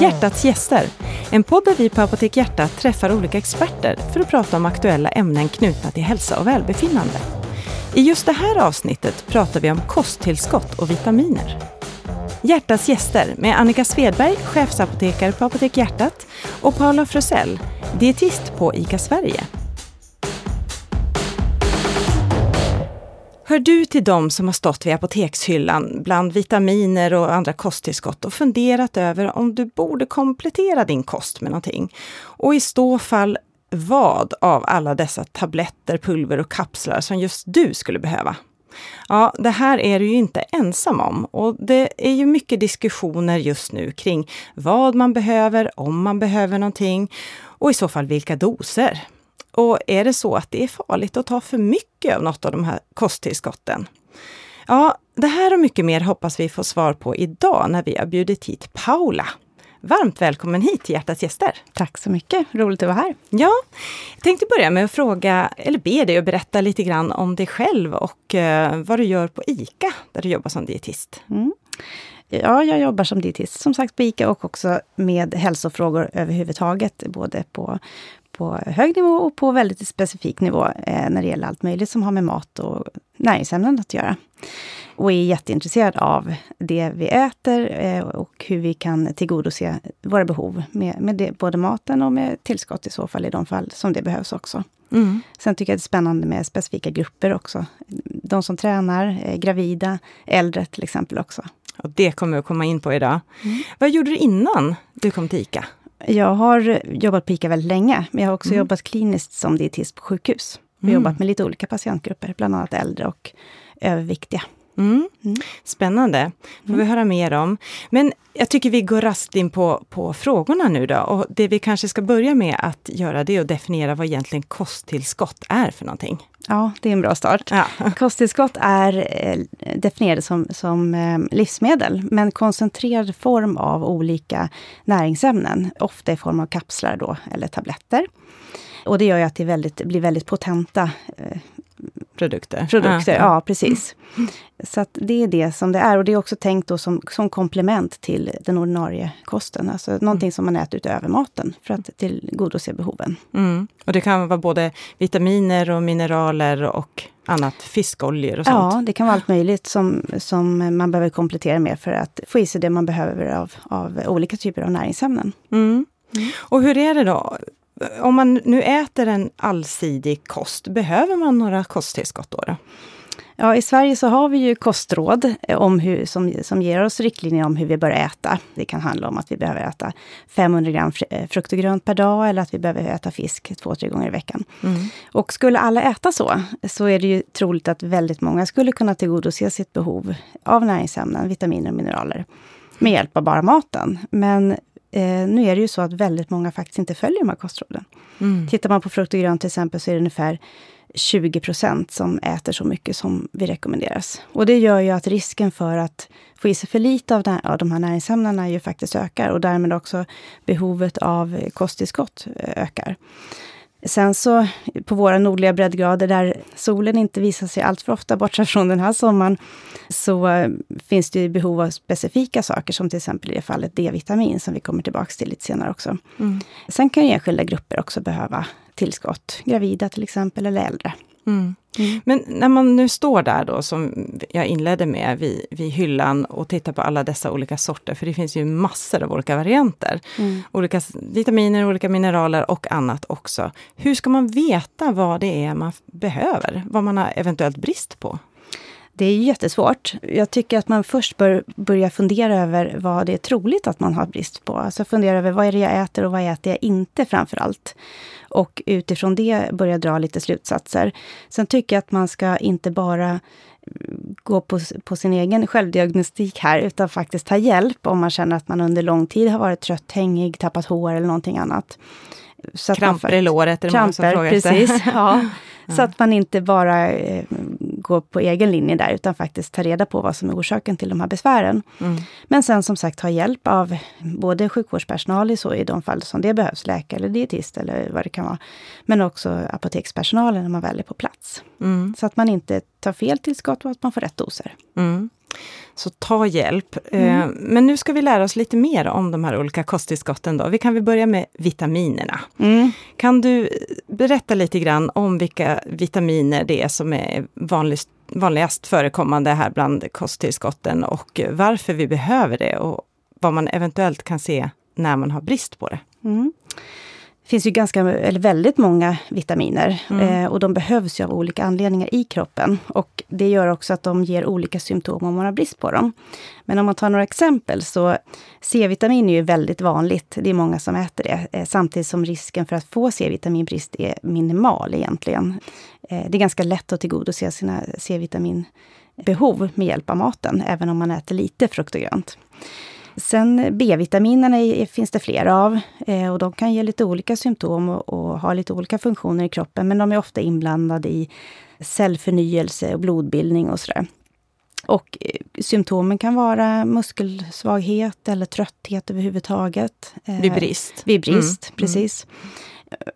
Ah. Hjärtats gäster, en podd där vi på Apotek Hjärtat träffar olika experter för att prata om aktuella ämnen knutna till hälsa och välbefinnande. I just det här avsnittet pratar vi om kosttillskott och vitaminer. Hjärtats gäster med Annika Svedberg, chefsapotekare på Apotek Hjärtat och Paula Frösell, dietist på ICA Sverige. Hör du till dem som har stått vid apotekshyllan bland vitaminer och andra kosttillskott och funderat över om du borde komplettera din kost med någonting? Och i så fall vad av alla dessa tabletter, pulver och kapslar som just du skulle behöva? Ja, det här är du ju inte ensam om och det är ju mycket diskussioner just nu kring vad man behöver, om man behöver någonting och i så fall vilka doser. Och är det så att det är farligt att ta för mycket av något av de här kosttillskotten? Ja, det här och mycket mer hoppas vi få svar på idag när vi har bjudit hit Paula. Varmt välkommen hit till Hjärtats gäster. Tack så mycket, roligt att vara här. Ja, jag tänkte börja med att fråga, eller be dig att berätta lite grann om dig själv och uh, vad du gör på ICA, där du jobbar som dietist. Mm. Ja, jag jobbar som dietist som sagt på ICA och också med hälsofrågor överhuvudtaget, både på, på hög nivå och på väldigt specifik nivå eh, när det gäller allt möjligt som har med mat och näringsämnen att göra. Och är jätteintresserad av det vi äter eh, och hur vi kan tillgodose våra behov med, med det, både maten och med tillskott i så fall, i de fall som det behövs också. Mm. Sen tycker jag det är spännande med specifika grupper också. De som tränar, eh, gravida, äldre till exempel också. Och det kommer vi att komma in på idag. Mm. Vad gjorde du innan du kom till ICA? Jag har jobbat på ICA väldigt länge, men jag har också mm. jobbat kliniskt som dietist på sjukhus. Jag har mm. jobbat med lite olika patientgrupper, bland annat äldre och överviktiga. Mm. Mm. Spännande, får vi mm. höra mer om. Men jag tycker vi går rast in på, på frågorna nu då. Och det vi kanske ska börja med att göra, det är att definiera vad egentligen kosttillskott är för någonting. Ja, det är en bra start. Ja. Kosttillskott är eh, definierade som, som eh, livsmedel, men koncentrerad form av olika näringsämnen, ofta i form av kapslar då, eller tabletter. Och det gör ju att det väldigt, blir väldigt potenta eh, produkter. Produkter, ja, ja precis. Så det är det som det är. Och det är också tänkt då som, som komplement till den ordinarie kosten. Alltså någonting mm. som man äter utöver maten för att tillgodose behoven. Mm. Och det kan vara både vitaminer och mineraler och annat, fiskoljor och sånt? Ja, det kan vara allt möjligt som, som man behöver komplettera med för att få i sig det man behöver av, av olika typer av näringsämnen. Mm. mm. Och hur är det då? Om man nu äter en allsidig kost, behöver man några kosttillskott då? då? Ja, i Sverige så har vi ju kostråd eh, om hur, som, som ger oss riktlinjer om hur vi bör äta. Det kan handla om att vi behöver äta 500 gram eh, frukt och grönt per dag eller att vi behöver äta fisk två, tre gånger i veckan. Mm. Och skulle alla äta så, så är det ju troligt att väldigt många skulle kunna tillgodose sitt behov av näringsämnen, vitaminer och mineraler med hjälp av bara maten. Men Eh, nu är det ju så att väldigt många faktiskt inte följer de här kostråden. Mm. Tittar man på frukt och grönt till exempel så är det ungefär 20% som äter så mycket som vi rekommenderas. Och det gör ju att risken för att få i sig för lite av, av de här näringsämnena ju faktiskt ökar och därmed också behovet av kosttillskott eh, ökar. Sen så på våra nordliga breddgrader där solen inte visar sig allt för ofta, bortsett från den här sommaren, så eh, finns det behov av specifika saker, som till exempel i det fallet D-vitamin, som vi kommer tillbaka till lite senare också. Mm. Sen kan ju enskilda grupper också behöva tillskott, gravida till exempel, eller äldre. Mm. Mm. Men när man nu står där då, som jag inledde med, vid, vid hyllan och tittar på alla dessa olika sorter, för det finns ju massor av olika varianter. Mm. Olika vitaminer, olika mineraler och annat också. Hur ska man veta vad det är man behöver? Vad man har eventuellt brist på? Det är jättesvårt. Jag tycker att man först bör börja fundera över vad det är troligt att man har brist på. Alltså fundera över vad är det jag äter och vad äter jag inte framför allt. Och utifrån det börja dra lite slutsatser. Sen tycker jag att man ska inte bara gå på, på sin egen självdiagnostik här, utan faktiskt ta hjälp om man känner att man under lång tid har varit trött, hängig, tappat hår eller någonting annat. Så kramper i låret är det kramper, många som frågar precis, ja. Så att man inte bara eh, går på egen linje där, utan faktiskt tar reda på vad som är orsaken till de här besvären. Mm. Men sen som sagt ha hjälp av både sjukvårdspersonal i, så, i de fall som det behövs, läkare eller dietist eller vad det kan vara. Men också apotekspersonalen när man väl är på plats. Mm. Så att man inte tar fel tillskott och att man får rätt doser. Mm. Så ta hjälp. Mm. Men nu ska vi lära oss lite mer om de här olika kosttillskotten. Då. Vi kan väl börja med vitaminerna. Mm. Kan du berätta lite grann om vilka vitaminer det är som är vanligast, vanligast förekommande här bland kosttillskotten och varför vi behöver det och vad man eventuellt kan se när man har brist på det? Mm. Finns ju ganska, eller väldigt många vitaminer mm. eh, och de behövs ju av olika anledningar i kroppen. Och det gör också att de ger olika symptom om man har brist på dem. Men om man tar några exempel så C-vitamin är ju väldigt vanligt. Det är många som äter det. Eh, samtidigt som risken för att få C-vitaminbrist är minimal egentligen. Eh, det är ganska lätt att tillgodose sina C-vitaminbehov med hjälp av maten, även om man äter lite frukt och grönt. Sen B-vitaminerna finns det flera av eh, och de kan ge lite olika symptom och, och ha lite olika funktioner i kroppen, men de är ofta inblandade i cellförnyelse och blodbildning och sådär. Och eh, symptomen kan vara muskelsvaghet eller trötthet överhuvudtaget. Vid brist. Vid brist, mm. precis. Mm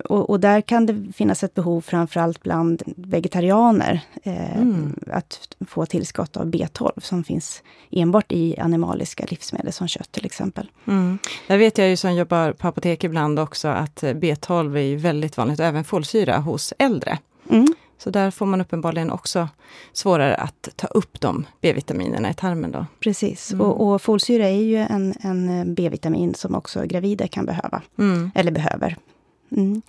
och, och, där kan det finnas ett behov framförallt bland vegetarianer. Eh, mm. Att få tillskott av B12 som finns enbart i animaliska livsmedel som kött till exempel. Mm. Där vet jag ju som jobbar på apotek ibland också att B12 är väldigt vanligt, även folsyra hos äldre. Mm. Så där får man uppenbarligen också svårare att ta upp de B-vitaminerna i tarmen. Då. Precis, mm. och, och folsyra är ju en, en B-vitamin som också gravida kan behöva, mm. eller behöver. Mm.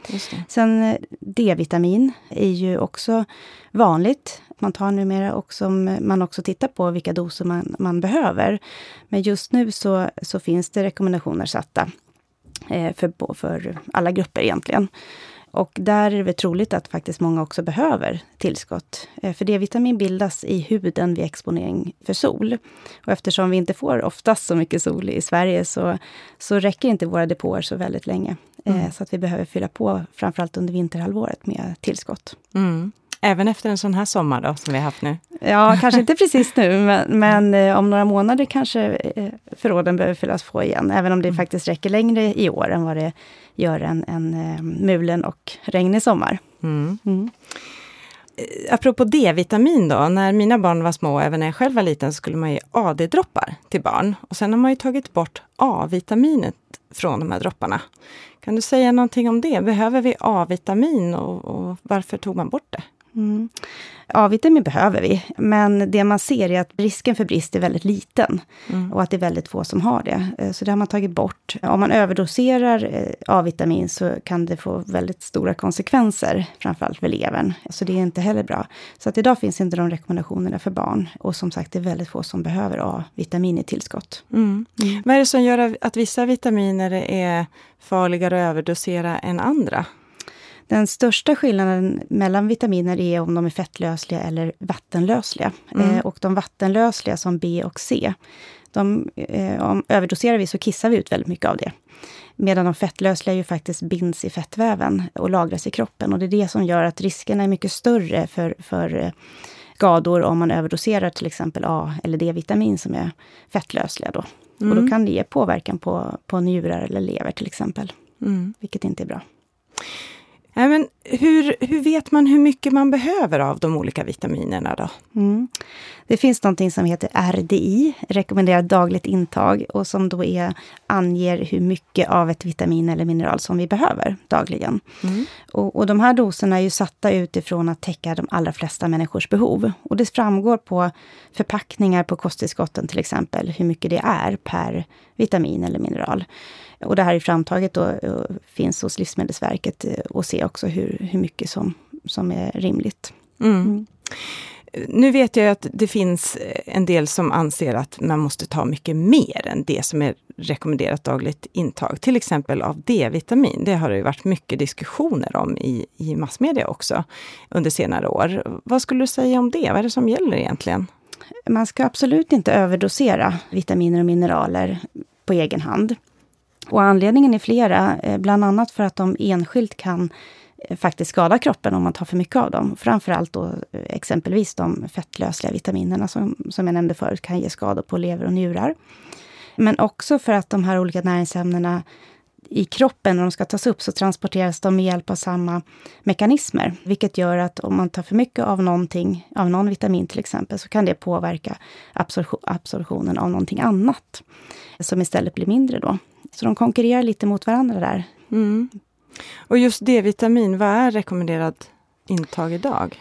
Sen eh, D-vitamin är ju också vanligt. Man tar numera och som man också tittar på vilka doser man, man behöver. Men just nu så, så finns det rekommendationer satta eh, för, för alla grupper egentligen. Och där är det troligt att faktiskt många också behöver tillskott. Eh, för D-vitamin bildas i huden vid exponering för sol. Och eftersom vi inte får oftast så mycket sol i Sverige så, så räcker inte våra depåer så väldigt länge. Eh, mm. Så att vi behöver fylla på, framförallt under vinterhalvåret, med tillskott. Mm. Även efter en sån här sommar då, som vi har haft nu? Ja, kanske inte precis nu, men, men eh, om några månader kanske eh, förråden behöver fyllas på igen. Även om det mm. faktiskt räcker längre i år än vad det gör en, en eh, mulen och regnig sommar. Mm. Mm. Apropå D-vitamin då, när mina barn var små, även när jag själv var liten, så skulle man ge AD-droppar till barn. Och sen har man ju tagit bort A-vitaminet från de här dropparna. Kan du säga någonting om det? Behöver vi A-vitamin och, och varför tog man bort det? Mm. A-vitamin behöver vi, men det man ser är att risken för brist är väldigt liten. Mm. Och att det är väldigt få som har det. Eh, så det har man tagit bort. Om man överdoserar eh, A-vitamin så kan det få väldigt stora konsekvenser, framförallt för levern. Så det är inte heller bra. Så att idag finns inte de rekommendationerna för barn. Och som sagt, det är väldigt få som behöver A-vitamin i tillskott. Mm. Mm. Vad är det som gör att vissa vitaminer är farligare att överdosera än andra? Den största skillnaden mellan vitaminer är om de är fettlösliga eller vattenlösliga. Mm. Eh, och de vattenlösliga som B och C, de, eh, om överdoserar vi så kissar vi ut väldigt mycket av det. Medan de fettlösliga ju faktiskt binds i fettväven och lagras i kroppen. Och det är det som gör att riskerna är mycket större för, för eh, skador om man överdoserar till exempel A eller D-vitamin som är fettlösliga. Då. Mm. Och då mm. kan det ge påverkan på, på njurar eller lever till exempel. Mm. Vilket inte är bra. Men hur, hur vet man hur mycket man behöver av de olika vitaminerna då? Mm. Det finns någonting som heter RDI, rekommenderat dagligt intag, och som då är, anger hur mycket av ett vitamin eller mineral som vi behöver dagligen. Mm. Och, och, de här doserna är ju satta utifrån att täcka de allra flesta människors behov. Och det framgår på förpackningar på kosttillskotten till exempel, hur mycket det är per vitamin eller mineral. Och det här är framtaget och, och finns hos Livsmedelsverket eh, och se också hur, hur mycket som, som är rimligt. Mm. Mm. Nu vet jag att det finns en del som anser att man måste ta mycket mer än det som är rekommenderat dagligt intag. Till exempel av D-vitamin. Det har det varit mycket diskussioner om i, i massmedia också under senare år. Vad skulle du säga om det? Vad är det som gäller egentligen? Man ska absolut inte överdosera vitaminer och mineraler på egen hand. Och anledningen är flera, eh, bland annat för att de enskilt kan eh, faktiskt skada kroppen om man tar för mycket av dem. Framförallt då eh, exempelvis de fettlösliga vitaminerna som, som jag nämnde förut kan ge skador på lever och njurar. Men också för att de här olika näringsämnena i kroppen när de ska tas upp så transporteras de med hjälp av samma mekanismer. Vilket gör att om man tar för mycket av någonting, av någon vitamin till exempel, så kan det påverka absorption, absorptionen av någonting annat. Som istället blir mindre då. Så de konkurrerar lite mot varandra där. Mm. Och just D-vitamin, vad är rekommenderad intag idag?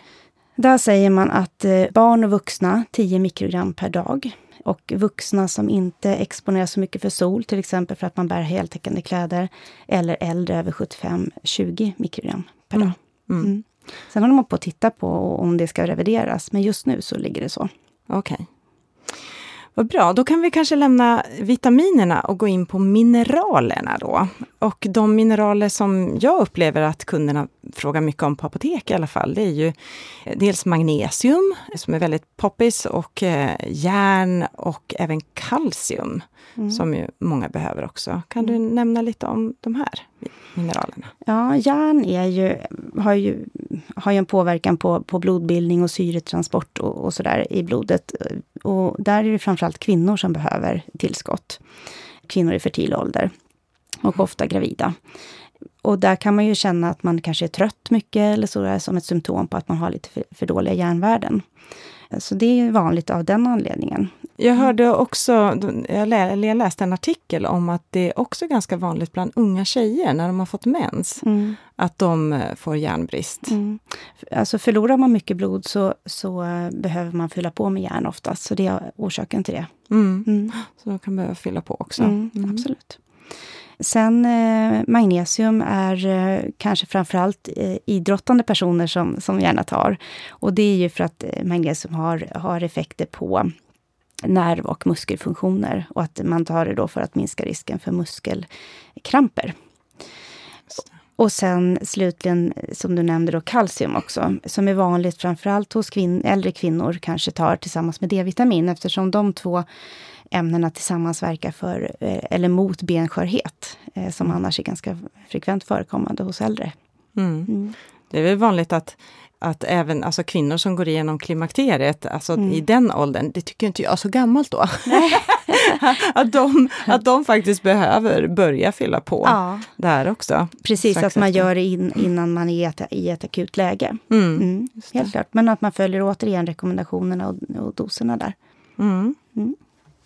Där säger man att eh, barn och vuxna 10 mikrogram per dag. Och vuxna som inte exponeras så mycket för sol, till exempel för att man bär heltäckande kläder, eller äldre över 75, 20 mikrogram per dag. Mm. Mm. Sen håller man på att titta på om det ska revideras, men just nu så ligger det så. Okej. Okay. Vad bra, då kan vi kanske lämna vitaminerna och gå in på mineralerna då. Och de mineraler som jag upplever att kunderna frågar mycket om på apotek i alla fall, det är ju dels magnesium, som är väldigt poppis, och eh, järn och även kalcium, mm. som ju många behöver också. Kan du mm. nämna lite om de här mineralerna? Ja, järn är ju, har, ju, har ju en påverkan på, på blodbildning och syretransport och, och sådär i blodet. Och där är det framförallt kvinnor som behöver tillskott. Kvinnor i fertil ålder och ofta gravida. Och där kan man ju känna att man kanske är trött mycket eller så, som ett symptom på att man har lite för, för dåliga järnvärden. Så det är vanligt av den anledningen. Jag hörde också, jag läste en artikel om att det är också ganska vanligt bland unga tjejer när de har fått mens, mm. att de eh, får järnbrist. Mm. Alltså förlorar man mycket blod så, så eh, behöver man fylla på med järn oftast, så det är orsaken till det. Mm. mm. Så de kan behöva fylla på också? Mm, mm. Absolut. Sen eh, magnesium är eh, kanske framförallt eh, idrottande personer som, som gärna tar. Och det är ju för att eh, magnesium har, har effekter på nerv och muskelfunktioner och att man tar det då för att minska risken för muskelkramper. Och sen slutligen, som du nämnde, då, kalcium också, som är vanligt framförallt hos kvin äldre kvinnor kanske tar tillsammans med D-vitamin, eftersom de två ämnena tillsammans verkar för, eh, eller mot benskörhet, eh, som annars är ganska frekvent förekommande hos äldre. Mm. Mm. Det är väl vanligt att att även alltså kvinnor som går igenom klimakteriet, alltså mm. i den åldern, det tycker inte jag är så gammalt då. att, de, att de faktiskt behöver börja fylla på ja. där också. Precis, att man gör det in, innan man är i ett, i ett akut läge. Mm. Mm, helt klart, men att man följer återigen rekommendationerna och, och doserna där. Mm.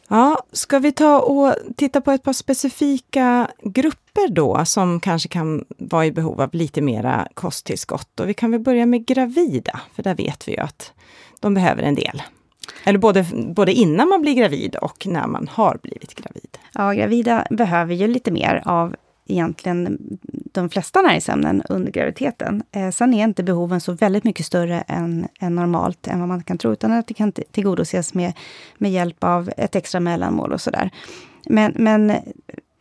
Ja, ska vi ta och titta på ett par specifika grupper då som kanske kan vara i behov av lite mera kosttillskott. Och vi kan väl börja med gravida, för där vet vi ju att de behöver en del. Eller både, både innan man blir gravid och när man har blivit gravid. Ja, gravida behöver ju lite mer av egentligen de flesta näringsämnen under graviditeten. Eh, sen är inte behoven så väldigt mycket större än, än normalt, än vad man kan tro, utan att det kan tillgodoses med, med hjälp av ett extra mellanmål och sådär. Men, men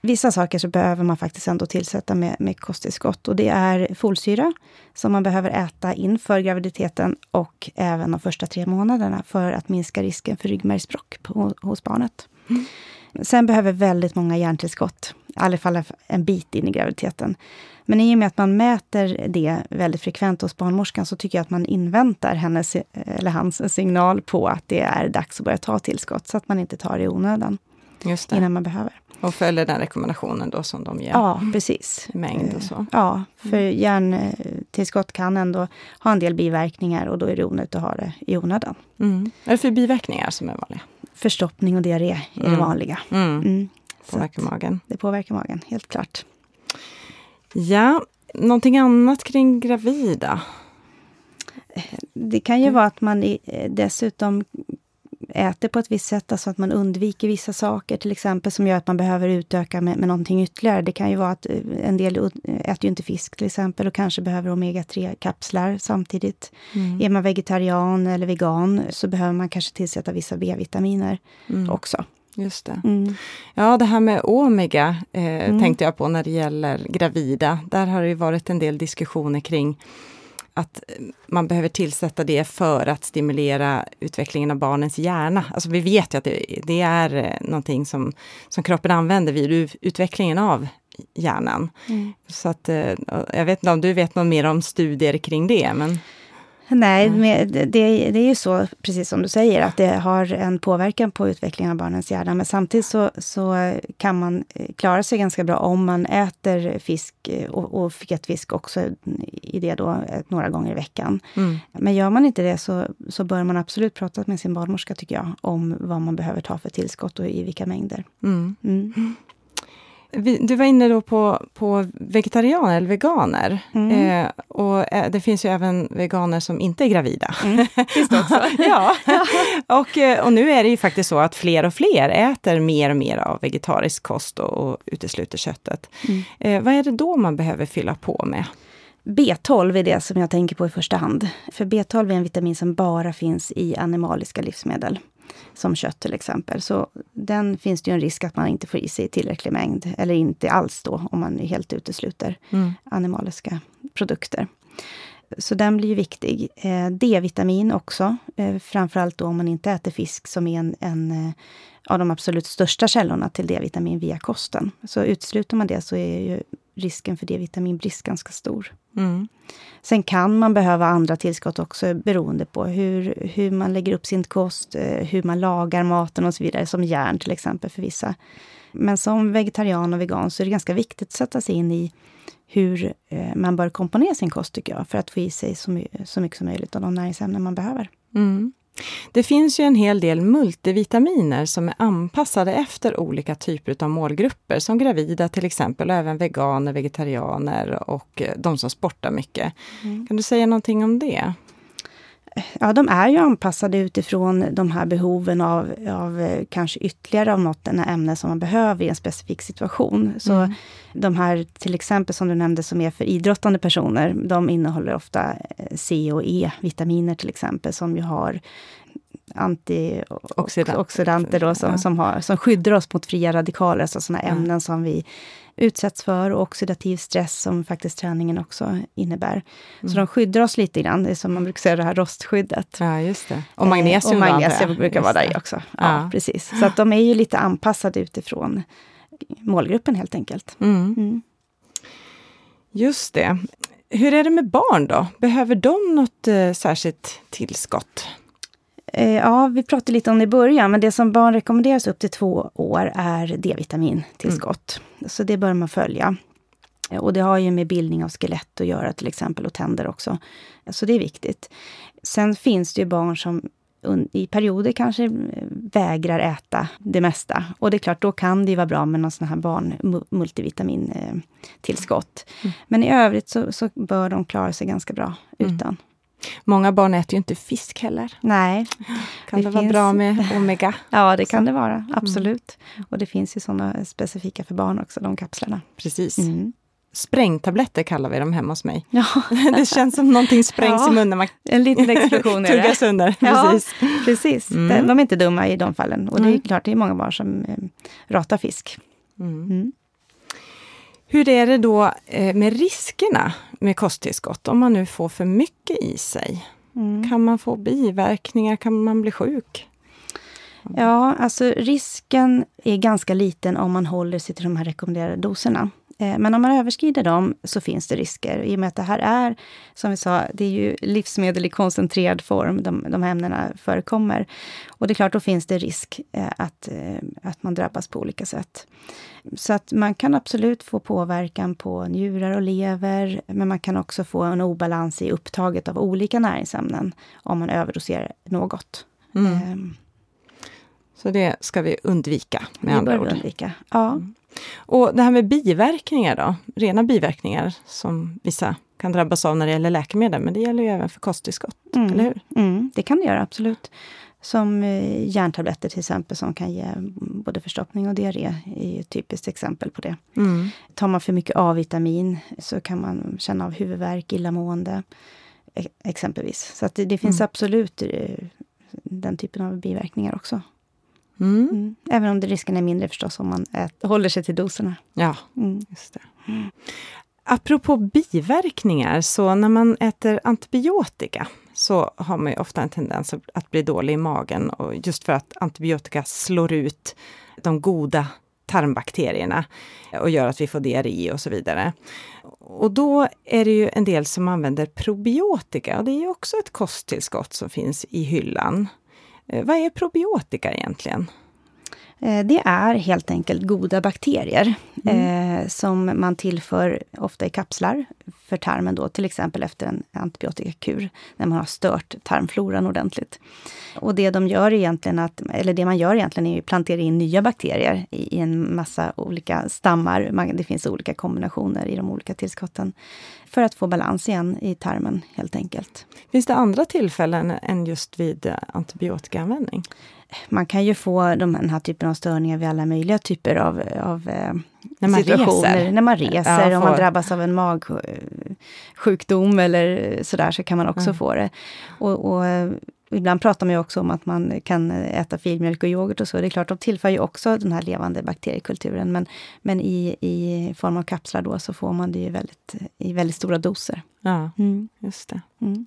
vissa saker så behöver man faktiskt ändå tillsätta med, med kosttillskott. Och det är folsyra som man behöver äta inför graviditeten och även de första tre månaderna för att minska risken för ryggmärgsbråck hos barnet. Mm. Sen behöver väldigt många järntillskott, i alla fall en bit in i graviditeten. Men i och med att man mäter det väldigt frekvent hos barnmorskan så tycker jag att man inväntar hennes eller hans signal på att det är dags att börja ta tillskott, så att man inte tar det i onödan Just det. innan man behöver. Och följer den rekommendationen då som de ger? Ja, precis. mängd och så? Eh, ja, för mm. järntillskott kan ändå ha en del biverkningar och då är det onödigt att ha det i onödan. Mm. Vad är det för biverkningar som är vanliga? Förstoppning och diarré är mm. det vanliga. Mm. Mm. Påverkar magen. Det påverkar magen, helt klart. Ja, någonting annat kring gravida? Det kan ju vara att man dessutom äter på ett visst sätt, alltså att man undviker vissa saker, till exempel som gör att man behöver utöka med, med någonting ytterligare. Det kan ju vara att eh, en del äter ju inte fisk till exempel och kanske behöver omega-3-kapslar samtidigt. Mm. Är man vegetarian eller vegan så behöver man kanske tillsätta vissa B-vitaminer mm. också. Just det. Mm. Ja, det här med omega eh, mm. tänkte jag på när det gäller gravida. Där har det varit en del diskussioner kring att man behöver tillsätta det för att stimulera utvecklingen av barnens hjärna. Alltså vi vet ju att det, det är eh, någonting som, som kroppen använder vid utvecklingen av hjärnan. Mm. Så att, eh, jag vet inte om du vet något mer om studier kring det? Men... Nej, men det, det är ju så, precis som du säger, att det har en påverkan på utvecklingen av barnens hjärna. Men samtidigt så, så kan man eh, klara sig ganska bra om man äter fisk eh, och, och fetfisk också i det då eh, några gånger i veckan. Mm. Men gör man inte det så, så bör man absolut prata med sin barnmorska, tycker jag, om vad man behöver ta för tillskott och i vilka mängder. Mm. Mm. Du var inne då på, på vegetarianer eller veganer. Mm. Eh, och eh, det finns ju även veganer som inte är gravida. Mm. Också. ja. och, eh, och nu är det ju faktiskt så att fler och fler äter mer och mer av vegetarisk kost och, och utesluter köttet. Mm. Eh, vad är det då man behöver fylla på med? B12 är det som jag tänker på i första hand. För B12 är en vitamin som bara finns i animaliska livsmedel som kött till exempel. Så den finns det ju en risk att man inte får i sig i tillräcklig mängd, eller inte alls då, om man helt utesluter mm. animaliska produkter. Så den blir ju viktig. Eh, D-vitamin också, eh, framförallt då om man inte äter fisk som är en, en eh, av de absolut största källorna till D-vitamin via kosten. Så utesluter man det så är ju risken för D-vitaminbrist ganska stor. Mm. Sen kan man behöva andra tillskott också beroende på hur, hur man lägger upp sin kost, eh, hur man lagar maten och så vidare, som järn till exempel för vissa. Men som vegetarian och vegan så är det ganska viktigt att sätta sig in i hur eh, man bör komponera sin kost, tycker jag, för att få i sig så, så mycket som möjligt av de näringsämnen man behöver. Mm. Det finns ju en hel del multivitaminer som är anpassade efter olika typer av målgrupper, som gravida till exempel, och även veganer, vegetarianer och eh, de som sportar mycket. Mm. Kan du säga någonting om det? Ja, de är ju anpassade utifrån de här behoven av, av eh, kanske ytterligare av något ämne som man behöver i en specifik situation. Så mm. de här till exempel som du nämnde som är för idrottande personer, de innehåller ofta eh, C och E-vitaminer till exempel, som ju har antioxidanter då, som, ja. som, har, som skyddar oss mot fria radikaler, alltså sådana ämnen som vi utsätts för och oxidativ stress som faktiskt träningen också innebär. Mm. Så de skyddar oss lite grann, det är som man brukar säga det här rostskyddet. Ja, just det. Och magnesium, eh, och magnesium brukar vara där också. Ja, ja, precis. Så att de är ju lite anpassade utifrån målgruppen helt enkelt. Mm. Mm. Just det. Hur är det med barn då? Behöver de något eh, särskilt tillskott? Eh, ja, vi pratade lite om det i början, men det som barn rekommenderas upp till två år är D-vitamintillskott. Mm. Så det bör man följa. Eh, och det har ju med bildning av skelett att göra till exempel, och tänder också. Så det är viktigt. Sen finns det ju barn som i perioder kanske eh, vägrar äta det mesta. Och det är klart, då kan det vara bra med någon sån här barn multivitamintillskott. Mm. Men i övrigt så, så, bör de klara sig ganska bra mm. Många barn äter ju inte fisk heller. Nej. Kan det, det vara bra med omega? ja, det kan det vara. Mm. Absolut. Mm. Och det finns ju sådana specifika för barn också, de kapslarna. Precis. Mm. Sprängtabletter kallar vi dem hemma hos mig. Ja. det känns som någonting sprängs ja. i munnen. Man en liten explosion är det. Tuggar sönder. Ja, precis. precis. Mm. De är inte dumma i de fallen. Och det är mm. klart, det är många barn som eh, ratar fisk. Mm. Hur är det då eh, med riskerna med kosttillskott om man nu får för mycket i sig? Mm. Kan man få biverkningar? Kan man bli sjuk? Ja, alltså risken är ganska liten om man håller sig till de här rekommenderade doserna. Eh, men om man överskrider dem så finns det risker. I och med att det här är, som vi sa, det är ju livsmedel i koncentrerad form, de, de här ämnena förekommer. Och det är klart, då finns det risk eh, att, eh, att man drabbas på olika sätt. Så att man kan absolut få påverkan på njurar och lever, men man kan också få en obalans i upptaget av olika näringsämnen om man överdoserar något. Mm. Um, så det ska vi undvika med det andra ord? undvika, ja. Mm. Och det här med biverkningar då? Rena biverkningar som vissa kan drabbas av när det gäller läkemedel, men det gäller ju även för kosttillskott, mm. eller hur? Mm, det kan det göra, absolut. Som eh, järntabletter till exempel, som kan ge både förstoppning och diarré, är ett typiskt exempel på det. Mm. Tar man för mycket A-vitamin så kan man känna av huvudvärk, illamående, e exempelvis. Så det, det finns mm. absolut eh, den typen av biverkningar också. Mm. Mm. Även om det risken är mindre förstås om man äter, håller sig till doserna. Ja, mm. just det. Mm. Apropå biverkningar, så när man äter antibiotika så har man ofta en tendens att bli dålig i magen och just för att antibiotika slår ut de goda tarmbakterierna och gör att vi får diarré och så vidare. Och då är det ju en del som använder probiotika och det är ju också ett kosttillskott som finns i hyllan. Eh, vad är probiotika egentligen? Eh, det är helt enkelt goda bakterier mm. eh, som man tillför ofta i kapslar för tarmen då, till exempel efter en antibiotikakur, när man har stört tarmfloran ordentligt. Och det de gör egentligen, att, eller det man gör egentligen är att plantera in nya bakterier i, i en massa olika stammar. Man, det finns olika kombinationer i de olika tillskotten. För att få balans igen i tarmen helt enkelt. Finns det andra tillfällen än just vid antibiotikaanvändning? Man kan ju få de, den här typen av störningar vid alla möjliga typer av, av eh, när man situationer. Reser. När man reser, ja, om man drabbas av en magsjukdom eller sådär, så kan man också mm. få det. Och, och, ibland pratar man ju också om att man kan äta filmjölk och yoghurt och så. Det är klart, de tillför ju också den här levande bakteriekulturen. Men, men i, i form av kapslar då så får man det ju väldigt, i väldigt stora doser. Ja, mm. just det. Mm.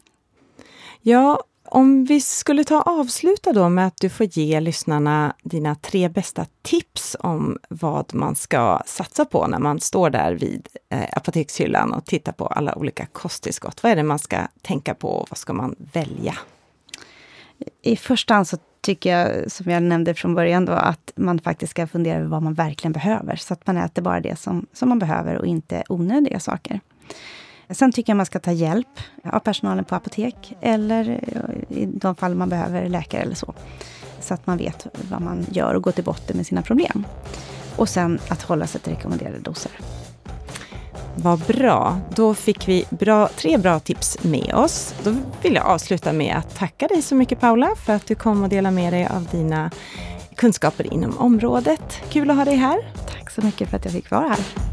Ja, om vi skulle ta avsluta då med att du får ge lyssnarna dina tre bästa tips om vad man ska satsa på när man står där vid eh, apotekshyllan och tittar på alla olika kosttillskott. Vad är det man ska tänka på och vad ska man välja? I första hand så tycker jag, som jag nämnde från början, då, att man faktiskt ska fundera över vad man verkligen behöver. Så att man äter bara det som, som man behöver och inte onödiga saker. Sen tycker jag man ska ta hjälp av personalen på apotek eller i de fall man behöver läkare eller så. Så att man vet vad man gör och går till botten med sina problem. Och sen att hålla sig till rekommenderade doser. Vad bra. Då fick vi bra, tre bra tips med oss. Då vill jag avsluta med att tacka dig så mycket Paula för att du kom och delade med dig av dina kunskaper inom området. Kul att ha dig här. Tack så mycket för att jag fick vara här.